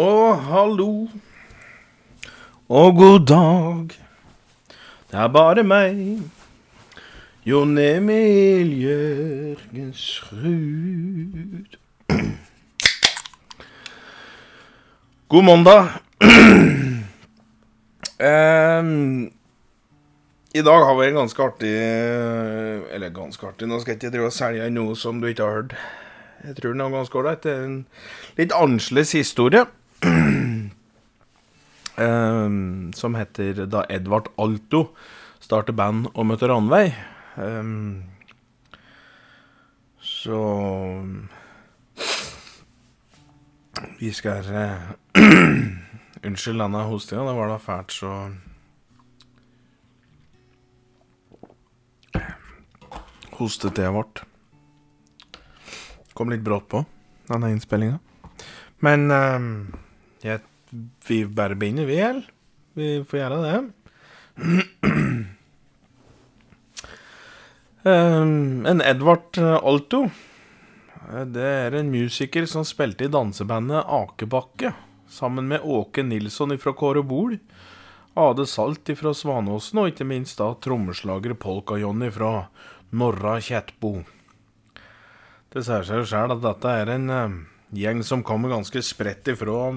og hallo og god dag. Det er bare meg, Jon Emil Jørgensrud. God mandag. Um, I dag har vi en ganske artig Eller ganske artig, nå skal jeg ikke drive og selge noe som du ikke har hørt. Jeg tror den er ganske ålreit. En litt annerledes historie. Em, som heter da Edvard Alto starter band og møter Ranveig. Um, så Vi skal uh, Unnskyld denne hostinga, det var da fælt, så Hostet det vårt. Kom litt brått på, denne innspillinga. Men eh, jeg, vi bare begynner, vi, eller? Vi får gjøre det. Um, en Edvard Alto. eh, Det er en musiker som spilte i dansebandet Akebakke. Sammen med Åke Nilsson fra Kåre Bol. Ade Salt fra Svanåsen, og ikke minst da trommeslager Polka-Johnny fra Norra Kjettbo. Det sier seg jo sjøl at dette er en eh, gjeng som kommer ganske spredt ifra,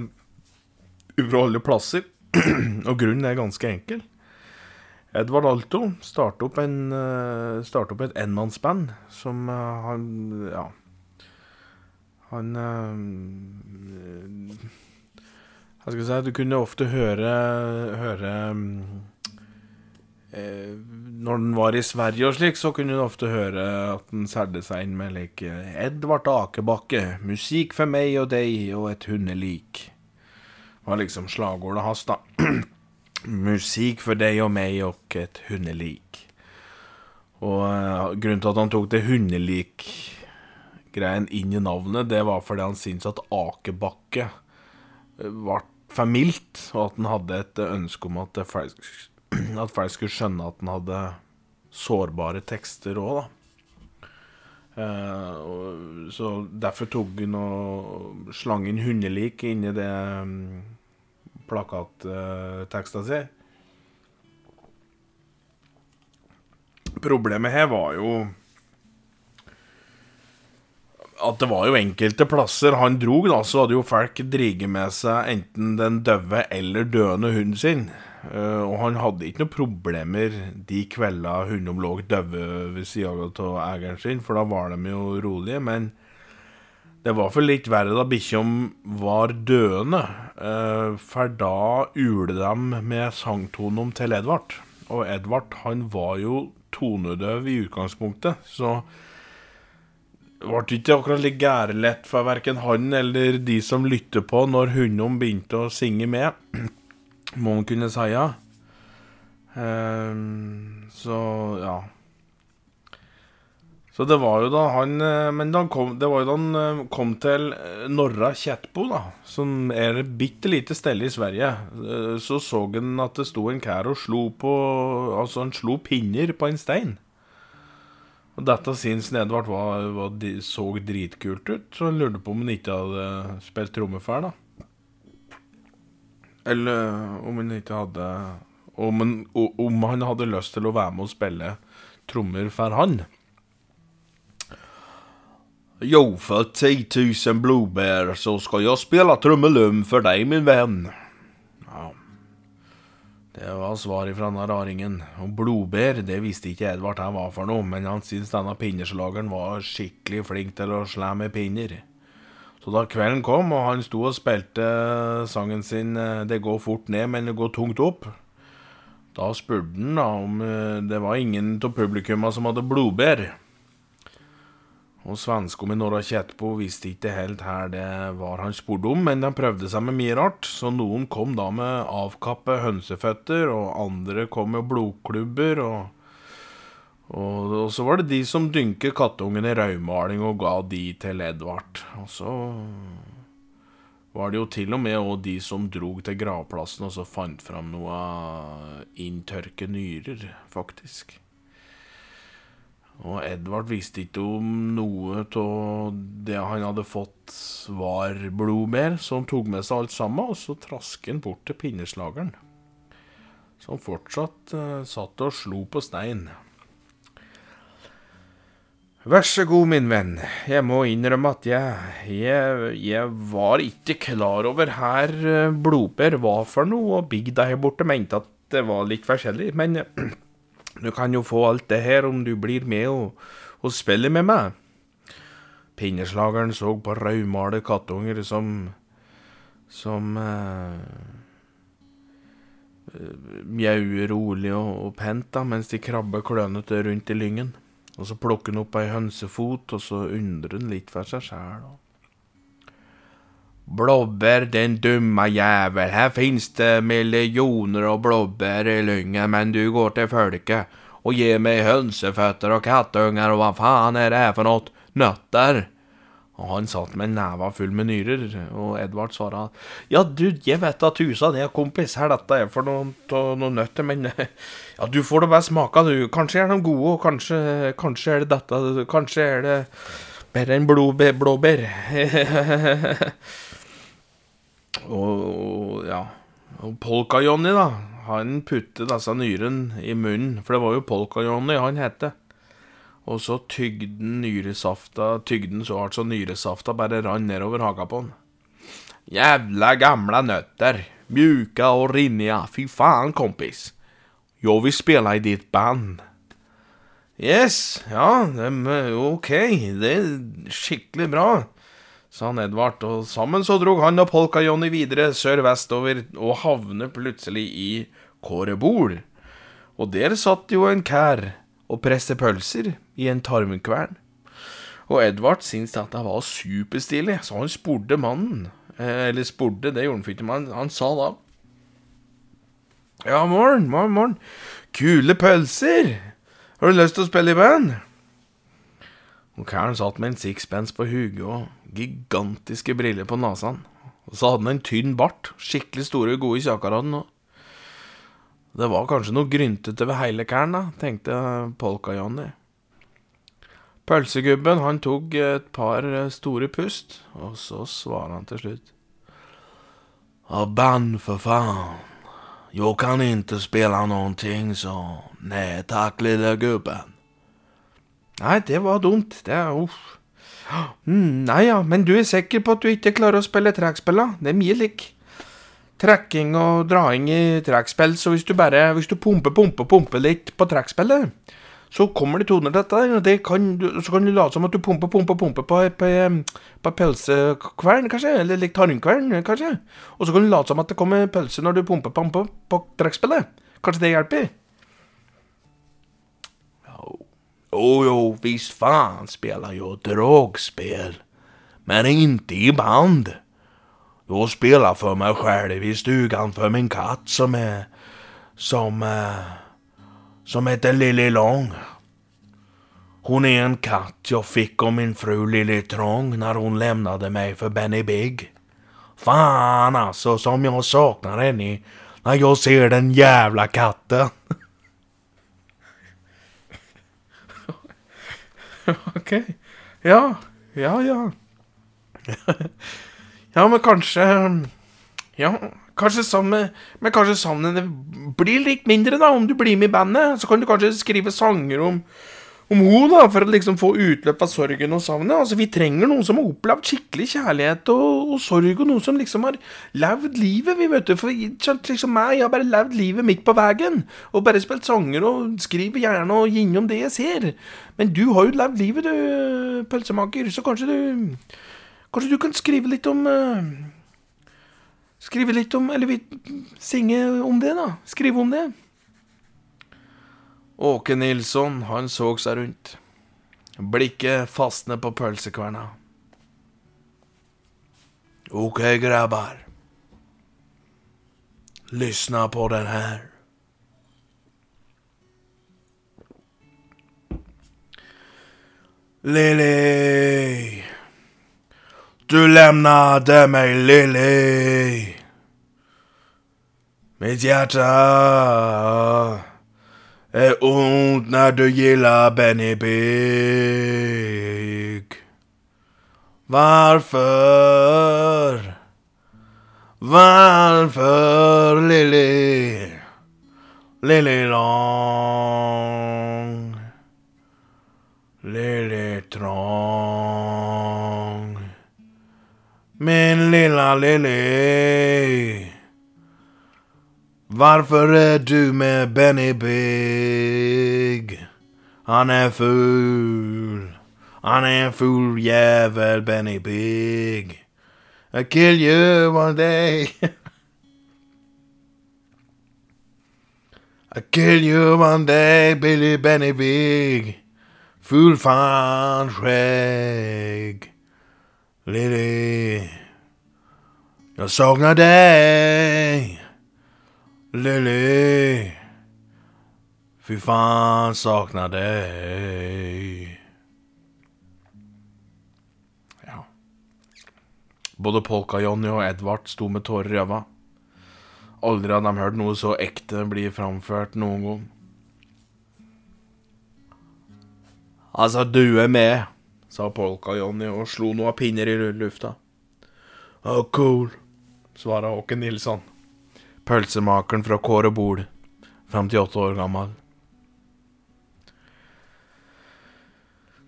ifra plasser. og grunnen er ganske enkel. Edvard Alto startet opp, en, eh, startet opp et enmannsband som eh, han Ja. Han eh, Hva skal si Du kunne ofte høre, høre Når den var i Sverige og slik, så kunne du ofte høre at den særde seg inn med like Edvard Akebakke, musikk for meg og deg og et hundelik. Var liksom slagordet hans, da. Musikk for deg og meg og et hundelik. Og eh, grunnen til at han tok det hundelik-greien inn i navnet, det var fordi han syntes at Akebakke eh, ble for mildt, og at han hadde et ønske om at folk, at folk skulle skjønne at han hadde sårbare tekster òg, da. Eh, så derfor tok han og slang inn hundelik inni det mm, plakatteksta si. Problemet her var jo at det var jo enkelte plasser han drog, da, så hadde jo folk driget med seg enten den døve eller døende hunden sin. Eh, og han hadde ikke noen problemer de kveldene hundene lå døve ved sida av eieren sin, for da var de jo rolige. Men det var vel litt verre da bikkja var døende, eh, for da ulte de med sangtonen til Edvard. Og Edvard han var jo tonedøv i utgangspunktet, så det ble ikke akkurat like gærelett for verken han eller de som lytter på når hundene begynte å synge med, må man kunne si. Ja. Ehm, så ja. Så det var jo da han eh, Men da kom, det var jo da han eh, kom til eh, Norra Kjettbo, da, som er et bitte lite sted i Sverige, så så han at det sto en kær og slo på Altså, han slo pinner på en stein. Og dette syns Edvard var, var, så dritkult ut, så han lurte på om han ikke hadde spilt trommer før, da. Eller om han ikke hadde om han, om han hadde lyst til å være med og spille trommer for han. Jo, för 10 000 blåbär så ska jag spela trummelum för dig min vän. Ja. Det var svaret fra denne raringen. Og blodbær, det visste ikke Edvard hva var for noe, men han syntes denne pinneslageren var skikkelig flink til å slå med pinner. Så da kvelden kom, og han sto og spilte sangen sin eh, 'Det går fort ned, men det går tungt opp', da spurte han da om eh, det var ingen av publikumma som hadde blodbær. Og svenskom i Norra Kjettbo visste ikke helt her det var han spurte om, men de prøvde seg med mye rart, så noen kom da med avkappe hønseføtter, og andre kom med blodklubber, og, og, og så var det de som dynket kattungen i rødmaling og ga de til Edvard. Og så var det jo til og med òg de som drog til gravplassen og så fant fram noe inntørke nyrer, faktisk. Og Edvard visste ikke om noe av det han hadde fått var blodbær, så han tok med seg alt sammen, og så trasket han bort til pinneslageren. Som fortsatt uh, satt og slo på stein. Vær så god, min venn. Jeg må innrømme at jeg, jeg, jeg var ikke klar over her eh, blodbær var for noe, og bygda her borte mente at det var litt forskjellig. Men du kan jo få alt det her om du blir med og, og spiller med meg. Pinneslageren så på rødmalte kattunger som som eh, mjauer rolig og, og pent da, mens de krabber klønete rundt i lyngen. Og så plukker han opp ei hønsefot, og så undrer han litt for seg sjæl. Blåbær, den dumme jævel, her fins det millioner av blåbær i lyngen, men du går til folket og gir meg hønseføtter og kattunger, og hva faen er det her for noe? Nøtter? Og han satt med neva full med nyrer, og Edvard svara ja, du, jeg vet at husa di er kompis, her dette er for noen, noen nøtter, men ja, du får det bare smake, du. Kanskje er de gode, og kanskje, kanskje er det dette, kanskje er det bedre enn blåbær. Og, ja Og Polka-Johnny, da. Han puttet disse nyrene i munnen, for det var jo Polka-Johnny han het. Og så tygde han nyresafta Tygde han så hardt så nyresafta bare rant nedover haka på han. Jævla gamle nøtter. Mjuka og rinniga. Fy faen, kompis. Jo, vi spiller i ditt band. Yes, ja, ok, det er skikkelig bra sa han Edvard, og sammen så drog han og Polka-Johnny videre sør-vestover og havne plutselig i Kårebol. Og der satt jo en kær og presset pølser i en tarmkvern. Og Edvard syntes at det var superstilig, så han spurte mannen. Eh, eller spurte, det gjorde han ikke, men han sa da Ja, morgen, morgen, morgen. Kule pølser! Har du lyst til å spille i band? Og Karen satt med en sixpence på huget og gigantiske briller på nesen. Og så hadde han en tynn bart, skikkelig store, gode kjaker. Det var kanskje noe gryntete ved hele kæren, da, tenkte Polka-Johnny. Pølsegubben han tok et par store pust, og så svarer han til slutt. A band, for faen. Jeg kan ikke spille noen ting, så nei takk, lille gubben. Nei, det var dumt. Det er uff. Mm, nei ja, men du er sikker på at du ikke klarer å spille trekkspill, da? Det er mye lik trekking og draing i trekkspill, så hvis du bare Hvis du pumper, pumper, pumper litt på trekkspillet, så kommer det toner til dette, det kan, så kan du late som at du pumper, pumper, pumper på, på, på pølsekvern, kanskje, eller litt tarmkvern, kanskje. Og så kan du late som at det kommer pølse når du pumper, pumper på trekkspillet. Kanskje det hjelper? Jo, jo, visst fan spelar jag dragspel. Men inte i band. Jag spelar för mig själv i stugan för min katt som är... Som... Som heter Lille Lång. Hon är en katt jag fick av min fru Lille Trång när hon lämnade mig för Benny Big. Fan alltså som jag saknar henne när jag ser den jävla katten. ok. Ja. Ja, ja. ja, men kanskje Ja, kanskje sammen Men kanskje savnet blir litt mindre, da, om du blir med i bandet. Så kan du kanskje skrive sanger om om hun, da, for å liksom få utløp av sorgen og savnet. Altså, Vi trenger noen som har opplevd skikkelig kjærlighet og, og sorg, og noen som liksom har levd livet. vi vet du, For liksom meg, jeg har bare levd livet midt på veien. Og bare spilt sanger og skriver gjerne og innom det jeg ser. Men du har jo levd livet, du, pølsemaker, så kanskje du Kanskje du kan skrive litt om uh, Skrive litt om Eller synge om det, da. Skrive om det. Åke Nilsson, han så seg rundt. Blikket fastnet på pølsekverna. Ok, grabbar. Lyssna på den her. Lili. Du lämnade mig, Lili. Mitt hjärta är ont när du gillar Benny Big. Varför? Varför Lili? Lili lång. Lili trång. Min lilla Lili. Varför är du med Benny Big? Han är ful. Han är en ful jävel, Benny Big. I kill you one day. I kill you one day, Billy Benny Big. Ful fan skjegg. Lily. Jeg savner deg. Lily. Fy faen, savner deg. Ja. Både Polka-Johnny og Edvard sto med tårer i øynene. Aldri hadde de hørt noe så ekte bli framført noen gang. Altså, du er med, sa Polka-Johnny og slo noen pinner i lufta. Oh, cool, svara Håken Nilsson. Pølsemakeren fra Kåre Bol, 58 år gammel.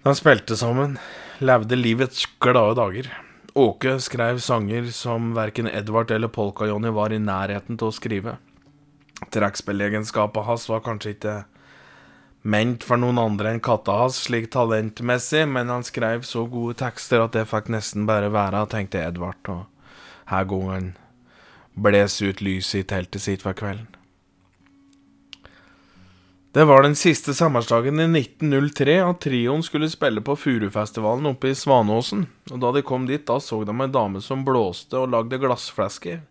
De spilte sammen, levde livets glade dager. Åke skrev sanger som verken Edvard eller Polka-Johnny var i nærheten til å skrive. Trekkspillegenskapet hans var kanskje ikke ment for noen andre enn katta hans, slik talentmessig, men han skrev så gode tekster at det fikk nesten bare være, tenkte Edvard, og her går han bles ut lyset i teltet sitt for kvelden. Det var den siste sommerdagen i 1903 at trioen skulle spille på Furufestivalen oppe i Svanåsen, og da de kom dit, da så de ei dame som blåste og lagde glassflasker.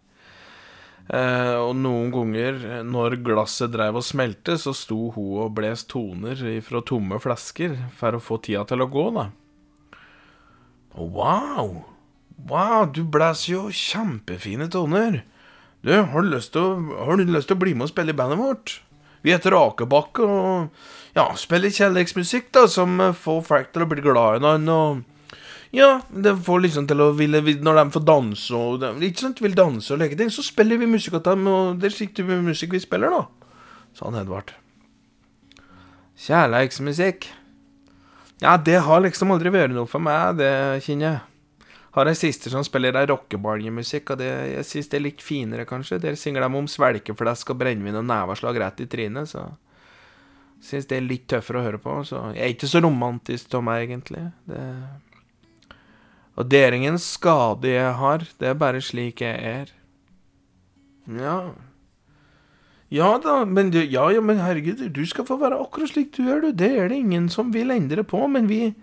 Eh, og noen ganger når glasset drev og smelte, så sto hun og bles toner fra tomme flasker for å få tida til å gå, da. Wow! Wow, du blæs jo kjempefine toner. Du, har du lyst til å bli med og spille i bandet vårt? Vi heter Akebakke og ja, spiller kjærlighetsmusikk da, som får folk til å bli glad i hverandre. Ja, det får liksom til å ville Når de får danse og de, ikke sant, vil danse og leke ting, så spiller vi musikk til dem, og det er slik type musikk vi spiller, da. Sa han Edvard. Kjærleiksmusikk. Ja, det har liksom aldri vært noe for meg, det kjenner jeg. Har ei sister som spiller ei rockebaljemusikk, og det, jeg syns det er litt finere, kanskje. Der synger de om svelgeflesk og brennevin og neveslag rett i trynet, så syns det er litt tøffere å høre på. Så jeg er ikke så romantisk av meg, egentlig. Det Og det er ingen skade jeg har, det er bare slik jeg er. Ja Ja da, men du, ja, ja, men herregud, du skal få være akkurat slik du er, du. Det er det ingen som vil endre på, men vi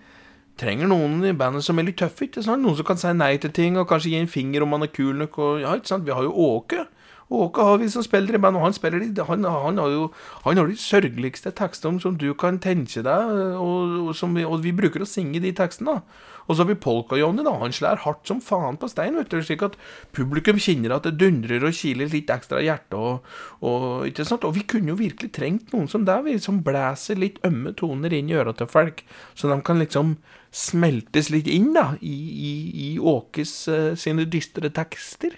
trenger noen i bandet som er litt tøffe. ikke sant? Noen som kan si nei til ting, og kanskje gi en finger om man er kul nok. Og, ja, ikke sant? Vi har jo Åke. Åke har vi som spiller i band, og han spiller de, han, han, har jo han har de sørgeligste tekstene som du kan tenke deg, og, og, vi, og vi bruker å synge de tekstene. da. Og så har vi Polka-Johnny, da. Han slår hardt som faen på stein, vet du, slik at publikum kjenner at det dundrer og kiler litt ekstra i hjertet. Og, og, ikke sant? og vi kunne jo virkelig trengt noen som deg, som blæser litt ømme toner inn i øra til folk, så de kan liksom smeltes litt inn da, i, i, i Åkes uh, sine dystre tekster.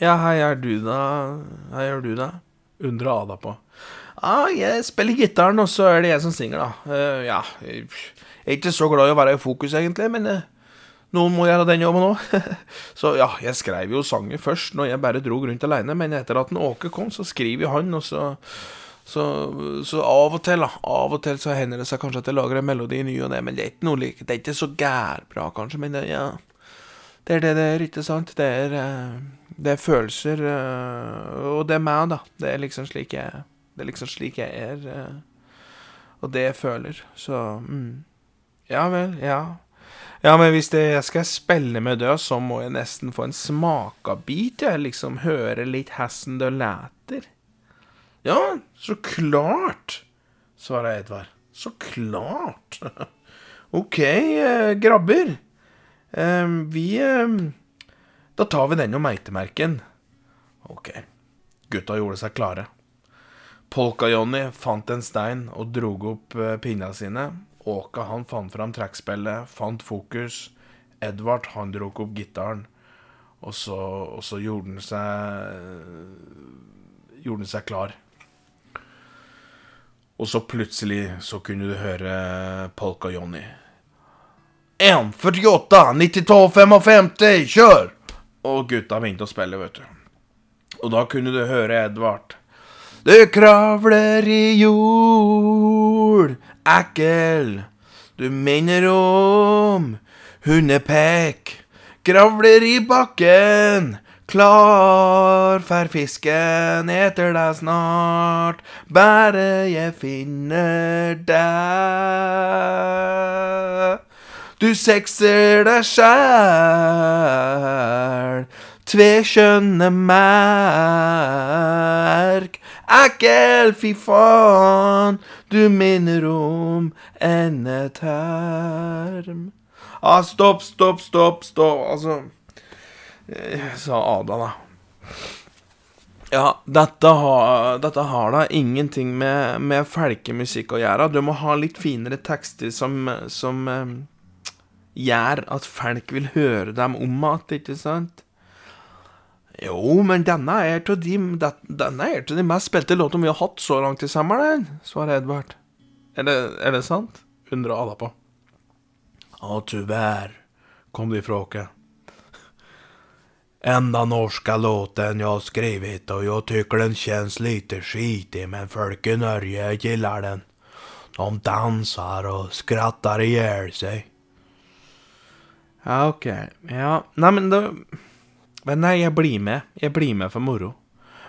Ja, hei er du, da? Hei er du, da? undrer Ada på. Ja, ah, jeg spiller gitaren, og så er det jeg som synger, da. Uh, ja, jeg er ikke så glad i å være i fokus, egentlig, men uh, noen må gjøre den jobben òg. så ja, jeg skrev jo sangen først når jeg bare dro rundt aleine, men etter at en Åke kom, så skriver han, og så så, så, av og til, da, av og til så hender det seg kanskje at jeg lager en melodi ny og ne, men det er ikke noe like, det er ikke så gærbra, kanskje, men det, ja Det er det det er, ikke sant? Det er, eh, det er følelser, eh, og det er meg, da. Det er liksom slik jeg, det er liksom slik jeg er, eh, og det jeg føler, så mm. Ja vel, ja. Ja, men hvis jeg skal spille med død, så må jeg nesten få en smakabit, jeg. Liksom høre litt hessen det læter. Ja, så klart, svarer Edvard. Så klart. ok, eh, grabber. Eh, vi eh, Da tar vi den og meitemerken. Ok. Gutta gjorde seg klare. Polka-Johnny fant en stein og drog opp pinna sine. Åka han fant fram trekkspillet, fant fokus. Edvard han dro opp gitaren. Og så, og så gjorde han seg Gjorde han seg klar. Og så plutselig så kunne du høre Polka-Johnny. 1, 48, 92, 55, kjør! Og gutta begynte å spille, vet du. Og da kunne du høre Edvard. Det kravler i jord, ekkel. Du minner om hundepekk. Gravler i bakken, klar for fisken eter deg snart. Bare jeg finner deg. Du sekser deg sjæl tveskjønne merk. Ekkel, fy faen, du minner om endeterm. Ah, stopp, stopp, stopp, stopp. Altså eh, Sa Ada, da. Ja, dette har, dette har da ingenting med, med felkemusikk å gjøre. Du må ha litt finere tekster som, som um, gjør at folk vil høre dem om igjen, ikke sant? Jo, men denne er til de, denne er til de mest spilte låtene vi har hatt så langt i sommeren, svarer Edvard. Er det, er det sant? undrer Ada på. Ja, tyvärr, kom det ifrån Åke. Enda norska låten jag har skrivit och jag tycker den känns lite skitig men folk i Norge gillar den. De dansar och skrattar ihjäl sig. Ja. Okay. Ja, nei, men da men nei, jeg blir med. Jeg blir med for moro.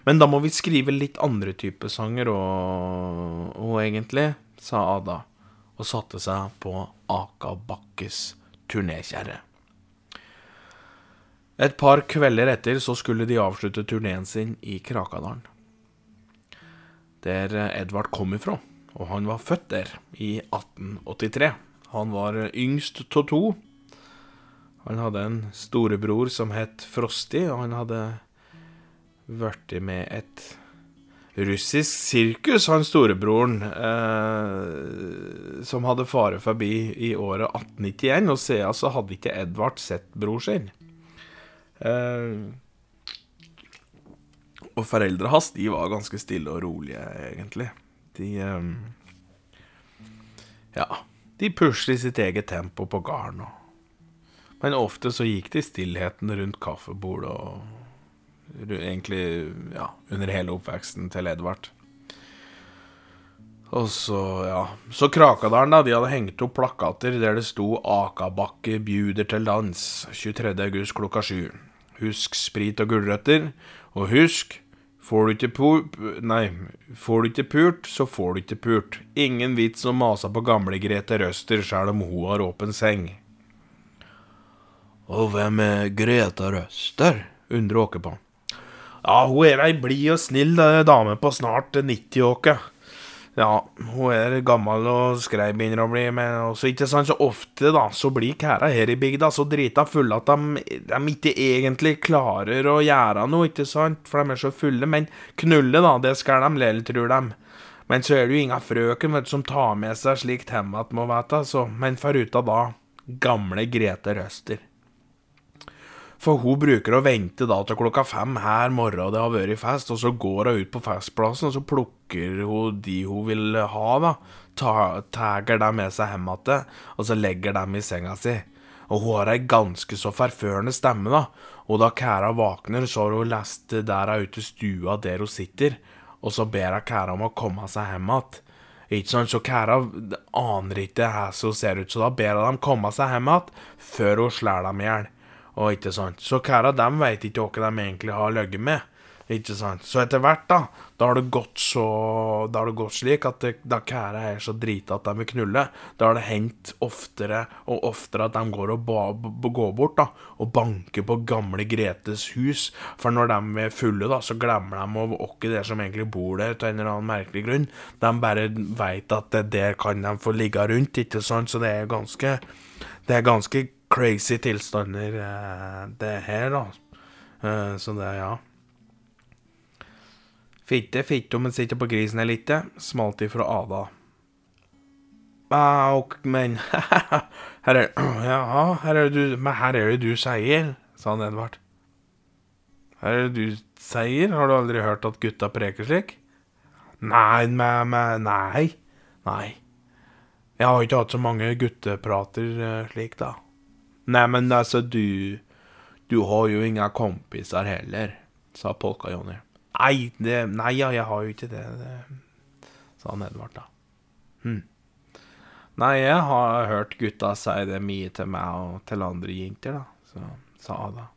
Men da må vi skrive litt andre typer sanger og, og egentlig, sa Ada, og satte seg på Aka Bakkes turnékjerre. Et par kvelder etter så skulle de avslutte turneen sin i Krakadalen. Der Edvard kom ifra, og han var født der i 1883. Han var yngst av to han hadde en storebror som het Frosty, og han hadde blitt med et russisk sirkus, han storebroren, eh, som hadde fare forbi i året 1891. Og siden så hadde ikke Edvard sett bror sin. Eh, og foreldra hans de var ganske stille og rolige, egentlig. De eh, Ja, de pusler i sitt eget tempo på gården. og men ofte så gikk det i stillheten rundt kaffebordet og egentlig ja, under hele oppveksten til Edvard. Og så, ja Så Krakadalen, da, de hadde hengt opp plakater der det sto 'Akabakke bjuder til dans 23. august klokka sju'. Husk sprit og gulrøtter. Og husk Får du ikke pup Nei, får du ikke pult, så får du ikke pult. Ingen vits å mase på gamle Grete Røster sjøl om hun har åpen seng. Og hvem er Greta Røster? undrer Åke på. Ja, hun er ei blid og snill dame på snart 90, Åke. Ja, hun er gammel og skrei begynner å bli, men også ikke sant så ofte, da, så blir kæra her i bygda så drita fulle at de, de, ikke egentlig klarer å gjøre noe, ikke sant, for de er så fulle, men knulle, da, det skal de lell, tror de. Men så er det jo inga frøken vet, som tar med seg slikt hjem att, må vite, så, men foruta da, gamle Grete Røster. For hun bruker å vente da til klokka fem her morgen det har vært fest, og så går hun ut på festplassen, og så plukker hun de hun vil ha, da. Tar dem med seg hjem igjen, og så legger dem i senga si. Og hun har ei ganske så forførende stemme, da. Og da Kæra våkner, så har hun lest der ute i stua der hun sitter, og så ber hun Kæra om å komme seg hjem igjen. Ikke sant, Så Kæra aner ikke hvordan hun ser ut, så da ber hun dem komme seg hjem igjen før hun slår dem i hjel. Og ikke sant? Så kæra dem veit ikke hva de egentlig har ligget med. Ikke sant? Så etter hvert, da, da har det gått så Da har det gått slik at det, da kæra er så drita at de vil knulle, da har det hendt oftere og oftere at de går og ba, går bort da, og banker på gamle Gretes hus. For når de er fulle, da, så glemmer de hvem det er som egentlig bor der, til en eller annen merkelig grunn. De bare veit at det der kan de få ligge rundt, ikke sant? Så det er ganske Det er ganske crazy tilstander, eh, det her, da. Eh, så det, ja. Fitte, fitte om en sitter på grisen her lite smalt ifra Ada. Ja, ok, men her er, Ja, her er det du Men her er det du sier, sa han Edvard. Her er det du sier? Har du aldri hørt at gutta preker slik? Nei, men, men Nei. Nei. Jeg har ikke hatt så mange gutteprater uh, slik, da. Nei, men altså, du Du har jo ingen kompiser heller, sa Polka-Johnny. Nei, det, nei, ja, jeg har jo ikke det, det sa Edvard, da. Hm. Nei, jeg har hørt gutta si det mye til meg og til andre jenter, da, så, sa Ada.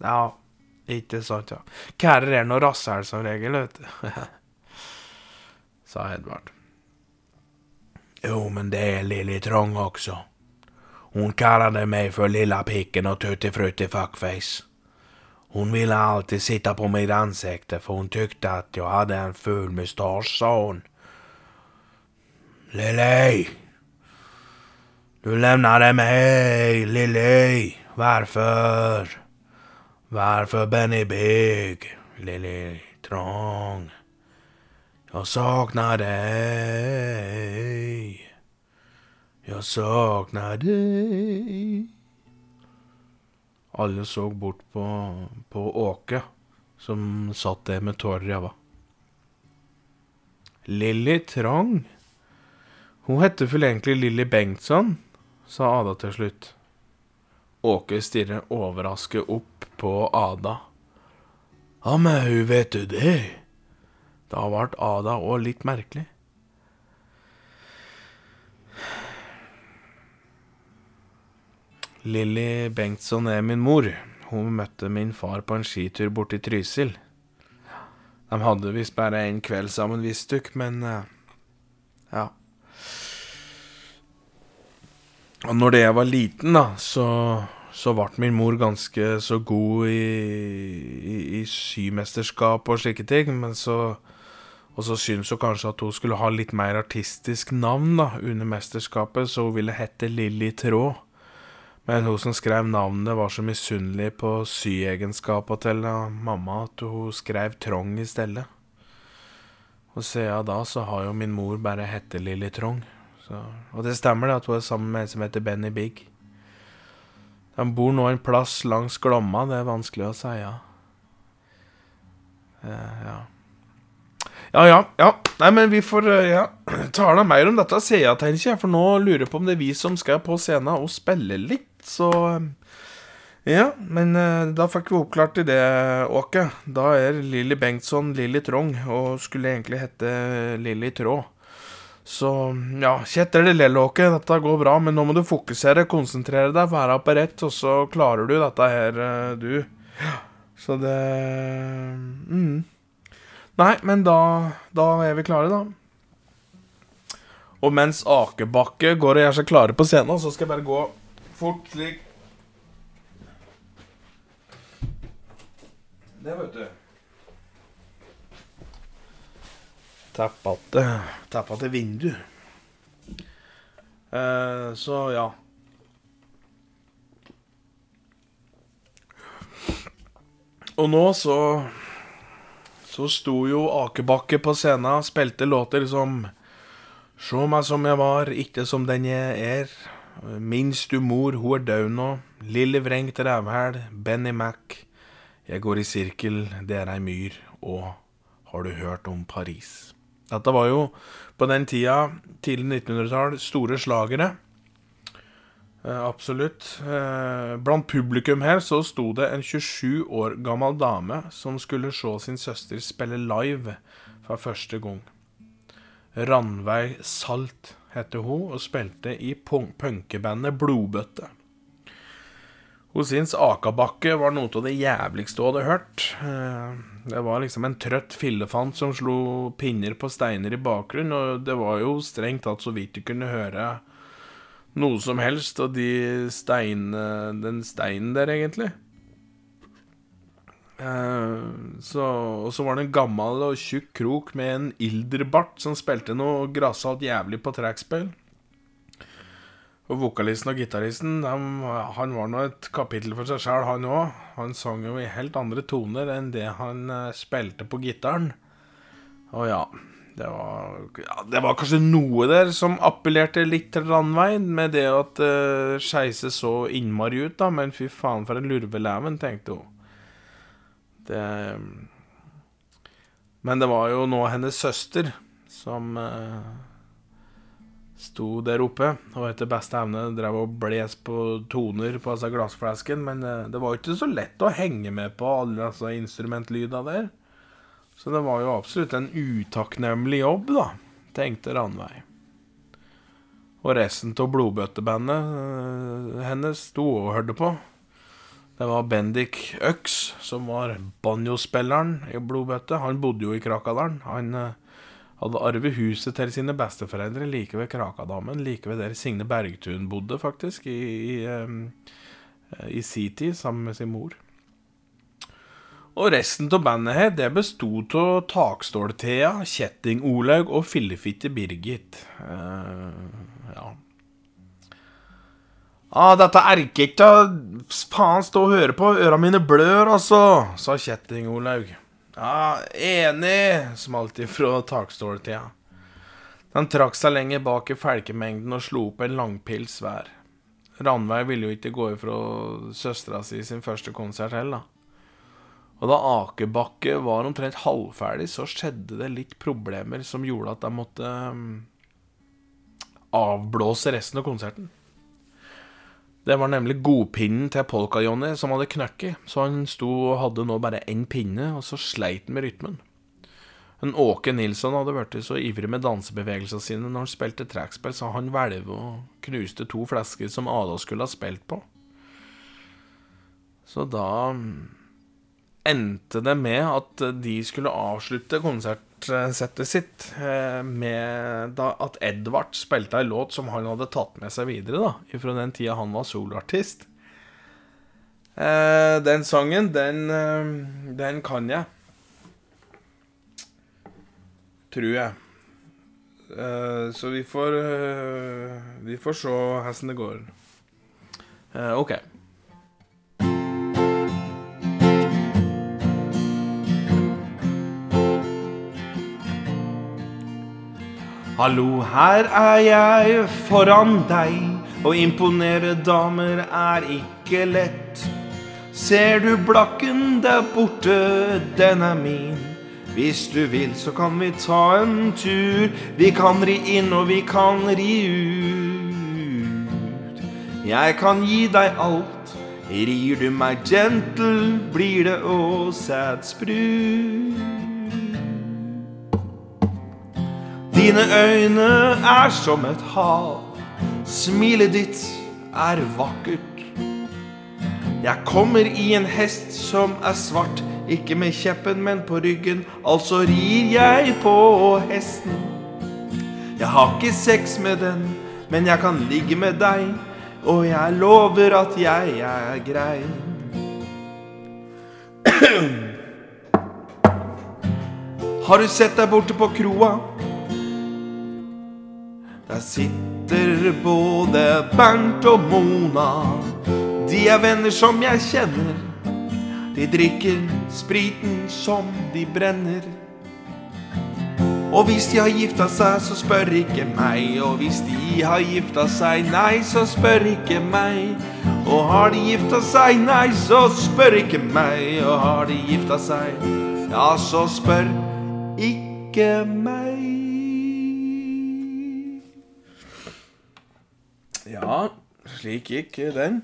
Ja, ikke sant, ja. Kærer er noe rasshæl som regel, vet du. sa Edvard. Jo, men det er Lilly Trong også. Hun kallade meg for Lilla picken og Tutti Frutti Fuckface. Hun ville alltid sitta på mitt ansikte for hun tyckte at jeg hadde en ful mustasch, sa hon. Lili! Du lämnade mig, Lili! Varför? Varför Benny Big, Lili Trång? Jag saknar dig. Jeg savner deg. Alle så bort på, på Åke, som satt der med tårer i øynene. Lilly Trang? Hun heter vel egentlig Lilly Bengtsson, sa Ada til slutt. Åke stirrer overrasket opp på Ada. Ja, men hun vet du det? Da ble Ada òg litt merkelig. Lilly Bengtsson er min mor. Hun møtte min far på en skitur borti Trysil. De hadde visst bare en kveld sammen, visstnok, men uh, ja. Og når jeg var liten, da, så, så ble min mor ganske så god i, i, i symesterskap og slike ting, men så Og så syntes hun kanskje at hun skulle ha litt mer artistisk navn da, under mesterskapet, så hun ville hete Lilly Tråd. Men hun som skrev navnet, var så misunnelig på syegenskapa til mamma at hun skrev Trong i stedet. Og siden da så har jo min mor bare hett Lilly Trong. Så, og det stemmer det at hun er sammen med en som heter Benny Big. De bor nå en plass langs Glomma, det er vanskelig å si, ja. Eh, ja. Ja, ja, ja. Nei, men vi får eh, ja, tale mer om dette, sier jeg, tenker jeg. For nå lurer jeg på om det er vi som skal på scenen og spille litt. Så Ja, men eh, da fikk vi oppklart i det, Åke. Da er Lilly Bengtsson Lilly Trong, og skulle egentlig hete Lilly Tråd. Så ja, kjetter etter det lille, Åke. Dette går bra, men nå må du fokusere, konsentrere deg, være på rett, og så klarer du dette her, eh, du. Så det mm. Nei, men da, da er vi klare, da. Og mens Akebakke går og gjør seg klare på scenen, så skal jeg bare gå fort slik Det, vet du. Tappate Tappate vindu. Eh, så ja. Og nå så Så sto jo Akebakke på scenen spilte låter som Sjå meg som jeg var, ikke som den jeg er. Minst du mor, hun er død nå. Lille vrengt rævhæl, Benny Mac. Jeg går i sirkel, det er ei myr, og har du hørt om Paris? Dette var jo på den tida, tidlig 1900-tall, store slagere. Eh, absolutt. Eh, blant publikum her så sto det en 27 år gammel dame som skulle se sin søster spille live for første gang. Ranveig Salt heter hun, og spilte i punkebandet Blodbøtte. Hun syntes Akabakke var noe av det jævligste hun hadde hørt. Eh, det var liksom en trøtt fillefant som slo pinner på steiner i bakgrunnen, og det var jo strengt tatt så vidt du kunne høre noe som helst av de stein, den steinen der, egentlig. Eh, så, og så var det en gammel og tjukk krok med en ilderbart som spilte noe grassalt jævlig på trekkspill. Og vokalisten og gitaristen han var nå et kapittel for seg sjøl, han òg. Han sang jo i helt andre toner enn det han uh, spilte på gitaren. Og ja det var, ja, det var kanskje noe der som appellerte litt til Ranveien, med det at uh, Skeise så innmari ut, da. Men fy faen, for en lurveleven, tenkte hun. Det Men det var jo nå hennes søster som uh, sto der oppe og etter beste evne drev og bles på toner på altså glassflasken. Men uh, det var jo ikke så lett å henge med på alle disse instrumentlyda der. Så det var jo absolutt en utakknemlig jobb, da, tenkte Ranveig. Og resten av blodbøttebandet uh, hennes sto og hørte på. Det var Bendik Øks, som var banjospilleren i Blodbøtte. Han bodde jo i Krakadalen. Han uh, hadde arvet huset til sine besteforeldre like ved Krakadammen, like ved der Signe Bergtun bodde, faktisk, i, i, um, i sin tid, sammen med sin mor. Og resten av bandet her, det besto av Takstål-Thea, Kjetting-Olaug og Fillefitte Birgit. Uh, ja. Ah, dette erker ikke faen stå og høre på, øra mine blør, altså, sa Kjetting-Olaug. Ja, enig, smalt ifra Takstål-Thea. Den trakk seg lenger bak i felkemengden og slo opp en langpils hver. Ranveig ville jo ikke gå ifra søstera si sin første konsert heller, da. Og da Akebakke var omtrent halvferdig, så skjedde det litt problemer som gjorde at de måtte um, avblåse resten av konserten. Det var nemlig godpinnen til Polka-Johnny som hadde knøkket, så han sto og hadde nå bare én pinne, og så sleit han med rytmen. En Åke Nilsson hadde blitt så ivrig med dansebevegelsene sine når han spilte trekkspill, så han hvelva og knuste to flasker som Ada skulle ha spilt på. Så da um, endte det med at de skulle avslutte konsertsettet sitt eh, med at Edvard spilte ei låt som han hadde tatt med seg videre da, fra den tida han var soloartist. Eh, den sangen, den, eh, den kan jeg. Tror jeg. Så vi får Vi får se hvordan det går. OK. Hallo, her er jeg foran deg. Å imponere damer er ikke lett. Ser du blakken der borte, den er min. Hvis du vil, så kan vi ta en tur. Vi kan ri inn, og vi kan ri ut. Jeg kan gi deg alt. Rir du meg gentle, blir det òg sædsprut. Dine øyne er som et hav. Smilet ditt er vakkert. Jeg kommer i en hest som er svart, ikke med kjeppen, men på ryggen. Altså rir jeg på hesten. Jeg har ikke sex med den, men jeg kan ligge med deg. Og jeg lover at jeg er grei. Har du sett deg borte på kroa? Der sitter både Bernt og Mona. De er venner som jeg kjenner. De drikker spriten som de brenner. Og hvis de har gifta seg, så spør ikke meg. Og hvis de har gifta seg, nei, så spør ikke meg. Og har de gifta seg, nei, så spør ikke meg. Og har de gifta seg, ja, så spør ikke meg. Ja, slik gikk den.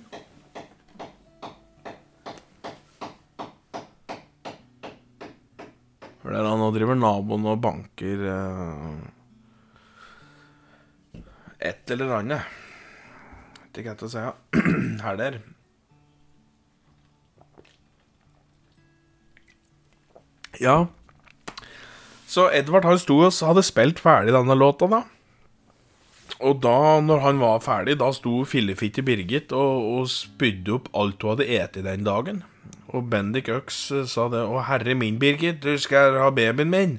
For der nå driver naboen og banker eh, et eller annet. Ikke greit å si. Ja. Her der. Ja. Så Edvard han sto og hadde spilt ferdig denne låta, da. Og da når han var ferdig, da sto fillefitte Birgit og, og spydde opp alt hun hadde eti den dagen. Og Bendik Øks eh, sa det. 'Å, herre min, Birgit, du skal ha babyen min.'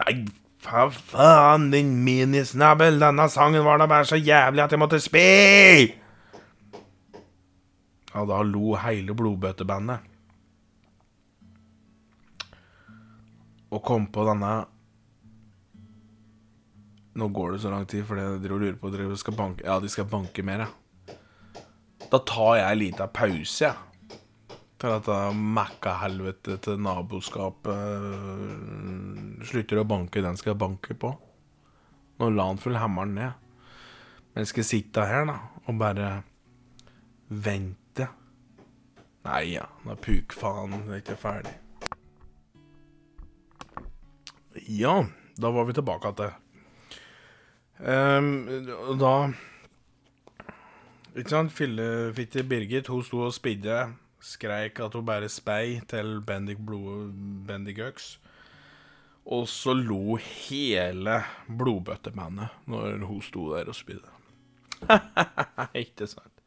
Nei, hva faen, din minisnabel, denne sangen var da bare så jævlig at jeg måtte spy! Ja, da lo hele blodbøttebandet. Og kom på denne Nå går det så lang tid, fordi jeg lurer på om de skal banke Ja, de skal banke mer, ja. Da tar jeg en liten pause, jeg. Ja. Til dette mekka-helvete til naboskapet uh, slutter å banke den skal banke på. Nå la han full hammeren ned. Men jeg skal sitte her, da, og bare vente. Nei ja, da er pukfaen ikke ferdig. Ja, da var vi tilbake til Um, da Ikke sant, fillefitte Birgit, hun sto og spidde, skreik at hun bare spei til Bendik, Blod, Bendik Øks. Og så lo hele blodbøttemannet når hun sto der og spydde. Ikke sant?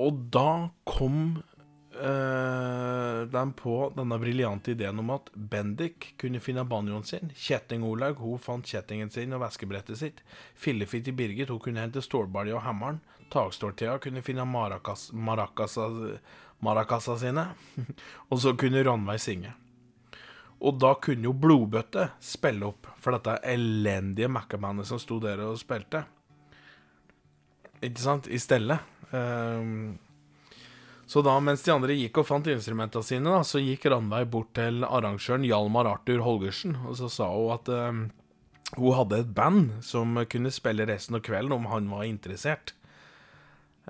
Og da kom uh, de på denne briljante ideen om at Bendik kunne finne banjoen sin. Kjetting Olaug hun fant kjettingen sin og veskebrettet sitt. Fillefitti Birgit hun kunne hente stålbalja og hammeren. Takstålthea kunne finne maracas, maracasa, maracasa sine. og så kunne Ranveig synge. Og da kunne jo Blodbøtte spille opp for dette elendige Macca-bandet som sto der og spilte. Ikke sant? I stedet. Um, så da, mens de andre gikk og fant instrumentene sine, da, så gikk Randveig bort til arrangøren Hjalmar Arthur Holgersen, og så sa hun at um, hun hadde et band som kunne spille resten av kvelden om han var interessert.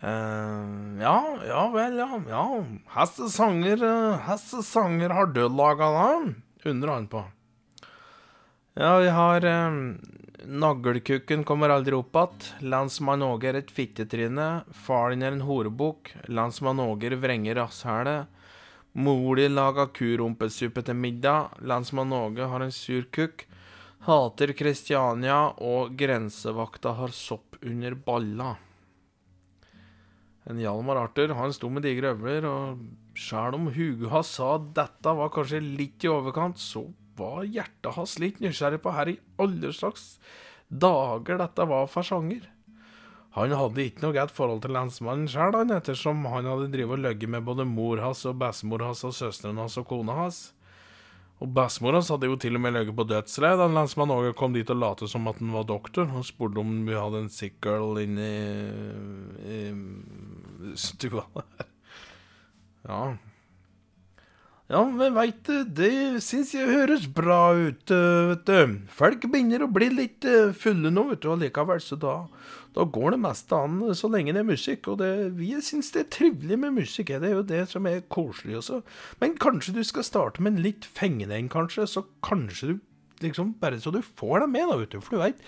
Uh, ja, ja vel, ja. ja. Hvilke sanger, heste sanger har du laga, da? undrer han på. Ja, vi har um, Naglkukken kommer aldri opp igjen. Lensmann Åge er et fittetryne. Far din er en horebukk. Lensmann Åger vrenger rasshælet. Mor di laga kurumpesuppe til middag. Lensmann Åge har en sur kukk. Hater Kristiania, og grensevakta har sopp under balla. En Hjalmar Arthur han sto med digre øvler, og sjæl om Huga sa dette var kanskje litt i overkant, så var hjertet hans litt nysgjerrig på her i alle slags dager dette var for sjanger. Han hadde ikke noe godt forhold til lensmannen sjøl, ettersom han hadde drevet og løyet med både mor hans og bestemor hans og søsteren hans og kona hans. Og bestemor hans hadde jo til og med løyet på dødsleiet da lensmannen Åge kom dit og lot som at han var doktor, og spurte om vi hadde en sick girl inne i stua der. Ja, ja, men veit du, det syns jeg høres bra ut, eh, vet du. Folk begynner å bli litt eh, fulle nå, vet du, og likevel, så da, da går det meste an så lenge det er musikk. Og det, vi syns det er trivelig med musikk, det er jo det som er koselig også. Men kanskje du skal starte med en litt fengende en, kanskje, så kanskje du liksom Bare så du får dem med, da, vet du. For du veit,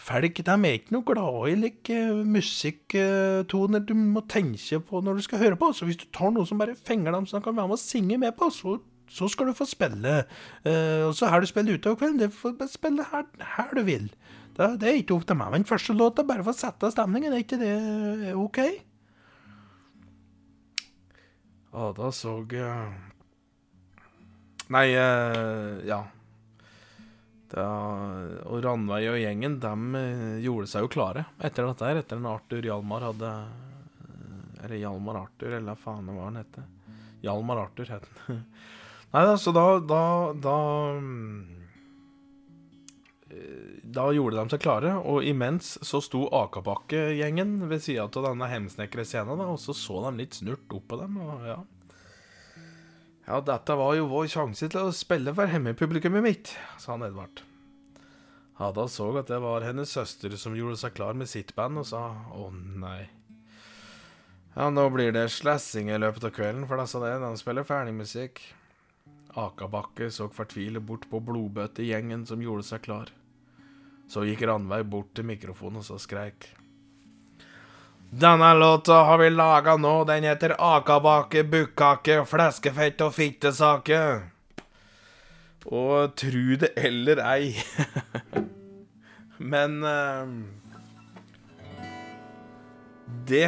folk de er ikke noe glad i like, musikktoner du må tenke på når du skal høre på. Så hvis du tar noe som bare fenger dem, så de kan være med og synge med på, så, så skal du få spille. Uh, og så har du spiller utover kvelden. Du får spille her, her du vil. Det, det, er ikke opp til meg. Men første låta, bare for å sette stemningen, er ikke det OK? Ada så uh... Nei, uh, ja. Da, og Ranveig og gjengen de eh, gjorde seg jo klare etter dette her, etter at Arthur Hjalmar hadde eh, Eller Hjalmar Arthur, eller hva faen var han hette? Hjalmar Arthur het han. Nei da, så da Da, da, eh, da gjorde de seg klare, og imens så sto Akabakke-gjengen ved sida av denne hemsnekre scenen, og så så de litt snurt opp på dem, og ja ja, dette var jo vår sjanse til å spille for hjemmepublikummet mitt, sa han Edvard. Ada så at det var hennes søster som gjorde seg klar med sitt band, og sa å nei. Ja, nå blir det slessing i løpet av kvelden, for disse det, de spiller ferdig musikk. Akabakke så fortvilet bort på blodbøttegjengen som gjorde seg klar. Så gikk Ranveig bort til mikrofonen og så skreik. Denne låta har vi laga nå. Den heter Akabake, bukkake, fleskefett og fittesake. Og tru det eller ei Men uh, Det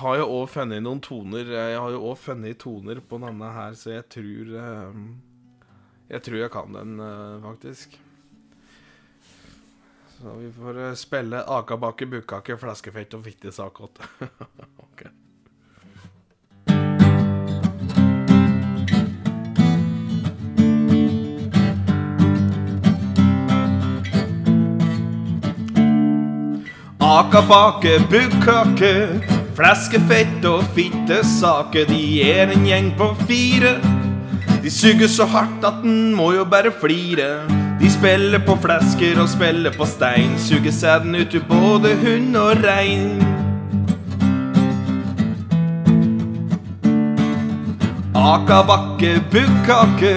har jo òg funnet noen toner Jeg har jo òg funnet toner på denne her, så jeg tror uh, Jeg tror jeg kan den, uh, faktisk. Så vi får eh, spille akabake, bukkake, flaskefett og fitte sak åtte. okay. Akabake, bukkake, flaskefett og fittesake. De er en gjeng på fire. De suger så hardt at en må jo bare flire. De spiller på flasker og spiller på stein, suger sæden ut til både hund og rein. Akabakke, bukkake,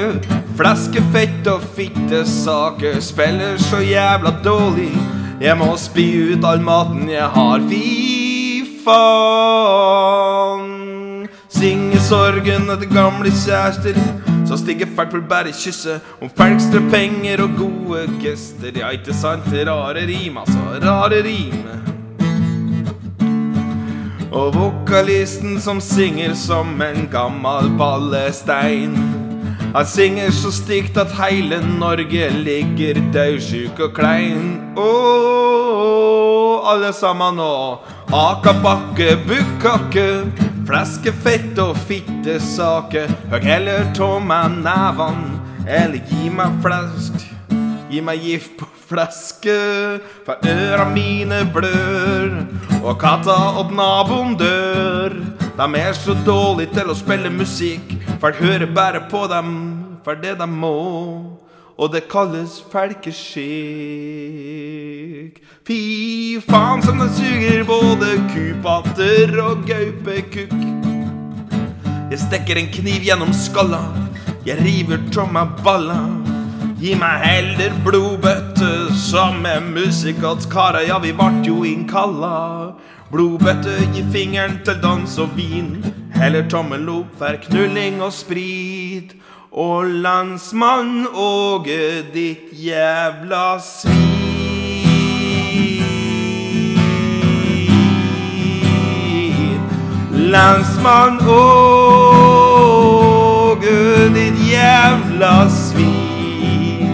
fleskefett og fittesake, spiller så jævla dårlig. Jeg må spy ut all maten jeg har. Fy faen. Synge sorgen etter gamle kjærester. Så stiger fælt for bare kysse om folk penger og gode gester. Ja, ikke sant? Rare rim, altså. Rare rim. Og vokalisten som synger som en gammel ballestein. Han synger så stygt at heile Norge ligger daudsjuk og klein. Ååå, alle sammen nå. Akabakke, bukkakke, fleskefett og fittesake. Høg heller ta meg nevene, eller gi meg flesk. Gi meg gift på fleske, for øra mine blør. Og katta og naboen dør. De er så dårlige til å spille musikk. Folk hører bare på dem for det de må. Og det kalles felkeskikk. Fy faen som det suger både kupatter og gaupekukk. Jeg stikker en kniv gjennom skalla. Jeg river meg balla. Gi meg heller blodbøtte som musikalskara. Ja, vi vart jo innkalla. Blodbøtte, gi fingeren til dans og vin. Heller tommel opp for knulling og sprit. Og landsmann Åge, ditt jævla svin. Landsmann Åge, ditt jævla svin.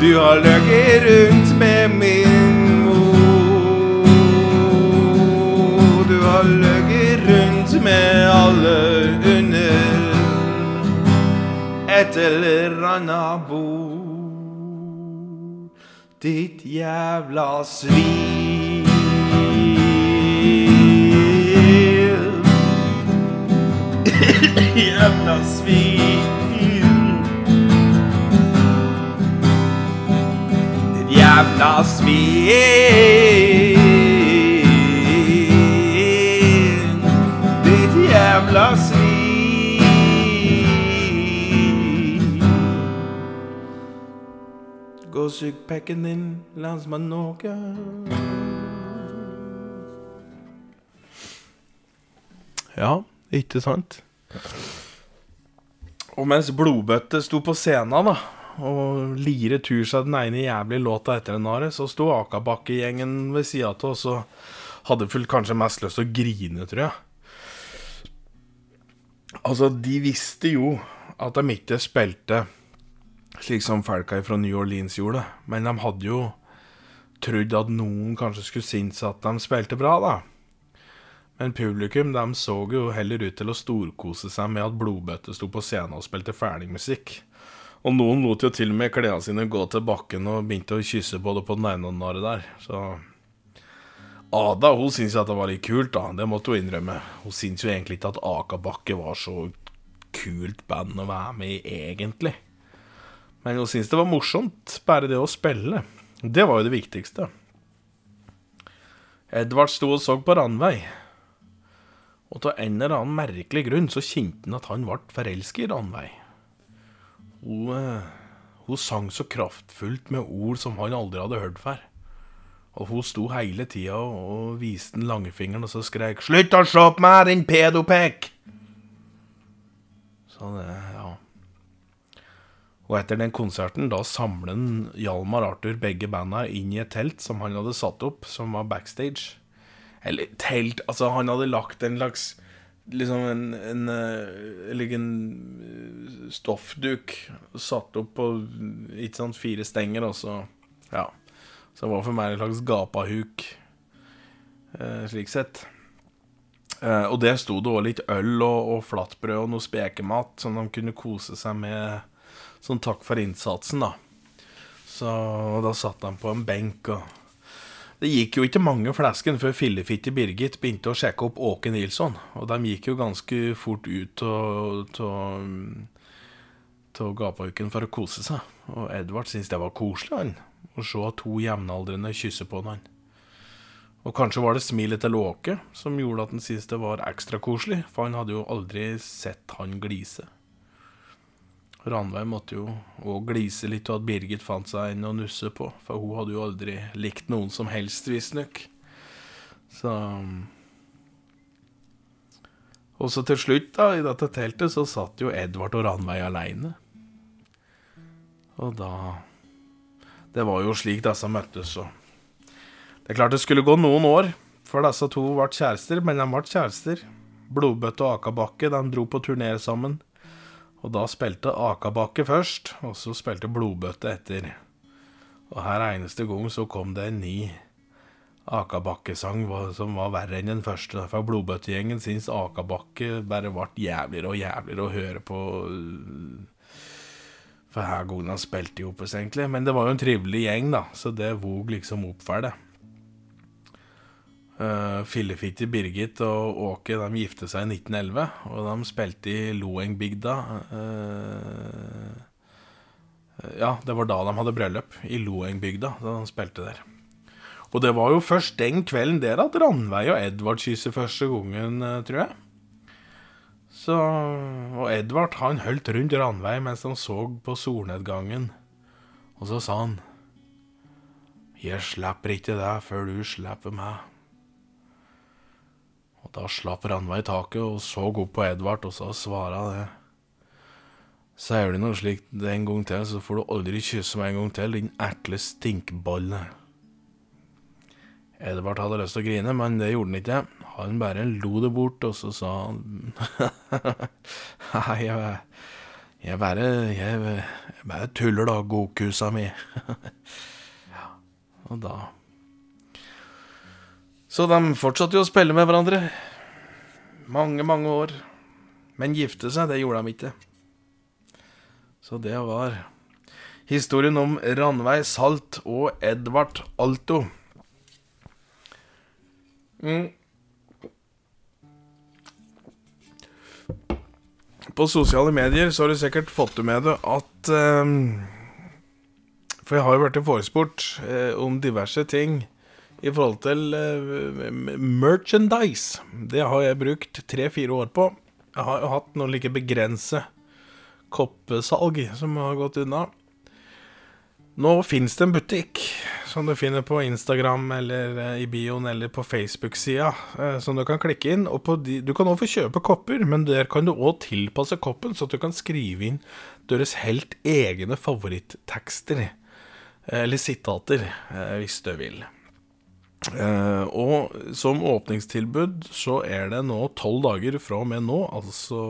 Du har løket rundt med min mor. Du har løket rundt med alle under et eller annet bord. Ditt jævla svin. jævla svin. Ditt jævla svin. Ditt jævla svin. Gå og sug pekken din, landsmann Norge. Ja, ikke sant? Og mens Blodbøtte sto på scenen da, og lire tur seg den ene jævlige låta etter den andre, så sto Akabakke-gjengen ved sida av oss og hadde fullt kanskje mest lyst til å grine, tror jeg. Altså, de visste jo at de ikke spilte slik som folka fra New Orleans gjorde, men de hadde jo trodd at noen kanskje skulle synes at de spilte bra, da. Men publikum de så jo heller ut til å storkose seg med at Blodbøtte sto på scenen og spilte ferdigmusikk. Og noen lot jo til og med klærne sine gå til bakken og begynte å kysse både på den ene og den andre der. Så Ada hun syntes at det var litt kult, da. Det måtte hun innrømme. Hun syntes jo egentlig ikke at Akabakke var så kult band å være med i, egentlig. Men hun syntes det var morsomt, bare det å spille. Det var jo det viktigste. Edvard sto og så på Ranveig. Og av en eller annen merkelig grunn så kjente han at han ble forelsket i Ranveig. Hun, eh, hun sang så kraftfullt med ord som han aldri hadde hørt før. Og hun sto hele tida og viste den langfingeren og så skrek 'Slutt å se på meg, din pedopek!' Så det, ja. Og etter den konserten, da samlet Hjalmar Arthur begge banda inn i et telt som han hadde satt opp, som var backstage. Eller telt Altså, han hadde lagt en slags Liksom en, en, en, en stoffduk satt opp på ikke sant, fire stenger, og så Ja. Så det var for meg en slags gapahuk, eh, slik sett. Eh, og der sto det òg litt øl og, og flatbrød og noe spekemat som de kunne kose seg med sånn takk for innsatsen, da. Så da satt han på en benk og Det gikk jo ikke mange flesken før fillefitte Birgit begynte å sjekke opp Åke Nilsson. Og de gikk jo ganske fort ut av gapauken for å kose seg. Og Edvard syntes det var koselig, han. Å se to jevnaldrende kysse på han. Og kanskje var det smilet til Åke som gjorde at han syntes det var ekstra koselig, for han hadde jo aldri sett han glise. Ranveig måtte jo òg glise litt, og at Birgit fant seg en å nusse på. For hun hadde jo aldri likt noen som helst, visstnok. Så Og så til slutt, da, i dette teltet, så satt jo Edvard og Ranveig aleine. Og da Det var jo slik disse møttes, og Det er klart det skulle gå noen år før disse to ble kjærester, men de ble kjærester. Blodbøtte og Akabakke, de dro på turné sammen. Og da spilte Akabakke først, og så spilte Blodbøtte etter. Og her eneste gang så kom det en ny Akabakke-sang som var verre enn den første. For Blodbøttegjengen syns Akabakke bare ble jævligere og jævligere å høre på. For her gangen han spilte i Opus, egentlig. Men det var jo en trivelig gjeng, da, så det vog liksom opp for det. Uh, Fillefitti Birgit og Åke de gifte seg i 1911, og de spilte i Loengbygda. Uh, ja, det var da de hadde bryllup, i Loengbygda, da de spilte der. Og det var jo først den kvelden der at Ranveig og Edvard kysset første gangen, tror jeg. Så, og Edvard han holdt rundt Ranveig mens han så på solnedgangen, og så sa han Jeg slipper ikke deg før du slipper meg. Da slapp Ranveig taket og så opp på Edvard, og så svara det. Sier du noe slikt en gang til, så får du aldri kysse meg en gang til, din ekle stinkbolle. Edvard hadde lyst til å grine, men det gjorde han ikke. Han bare lo det bort, og så sa han Nei, jeg, jeg, bare jeg, jeg bare tuller, da, godkusa mi. ja, og da så de fortsatte jo å spille med hverandre. Mange, mange år. Men gifte seg, det gjorde de ikke. Så det var historien om Ranveig Salt og Edvard Alto. Mm. På sosiale medier så har du sikkert fått med deg at um, For jeg har jo blitt forespurt uh, om diverse ting i forhold til uh, merchandise. Det har jeg brukt tre-fire år på. Jeg har jo hatt noen like begrense koppesalg som har gått unna. Nå fins det en butikk som du finner på Instagram eller uh, i bioen eller på Facebook-sida, uh, som du kan klikke inn. De, du kan også få kjøpe kopper, men der kan du òg tilpasse koppen, så at du kan skrive inn deres helt egne favorittekster. Eller sitater, hvis du vil. Uh, og som åpningstilbud så er det nå tolv dager fra og med nå, altså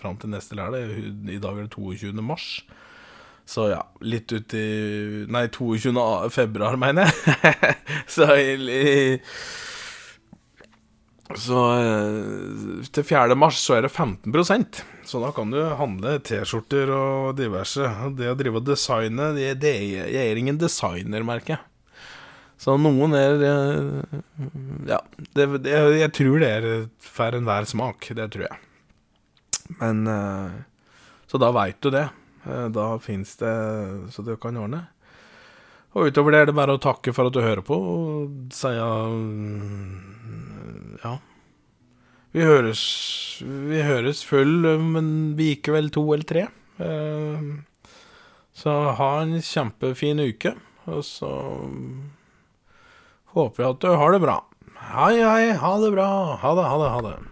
fram til neste lørdag. I dag er det 22. mars. Så ja, litt ut i Nei, 22. februar, mener jeg. så i, Så uh, til 4. mars så er det 15% Så da kan du handle T-skjorter og diverse. Det å drive og designe, det, det, jeg er ingen designer, merker jeg. Så noen er eh, Ja, det, det, jeg tror det er for enhver smak. Det tror jeg. Men eh, Så da veit du det. Eh, da fins det så du kan ordne. Og utover det er det bare å takke for at du hører på, og si ja. Vi høres, vi høres full men vi gikk vel to eller tre. Så ha en kjempefin uke, og så Håper at du har det bra. Hei, hei, ha det bra. Ha det, ha det, ha det.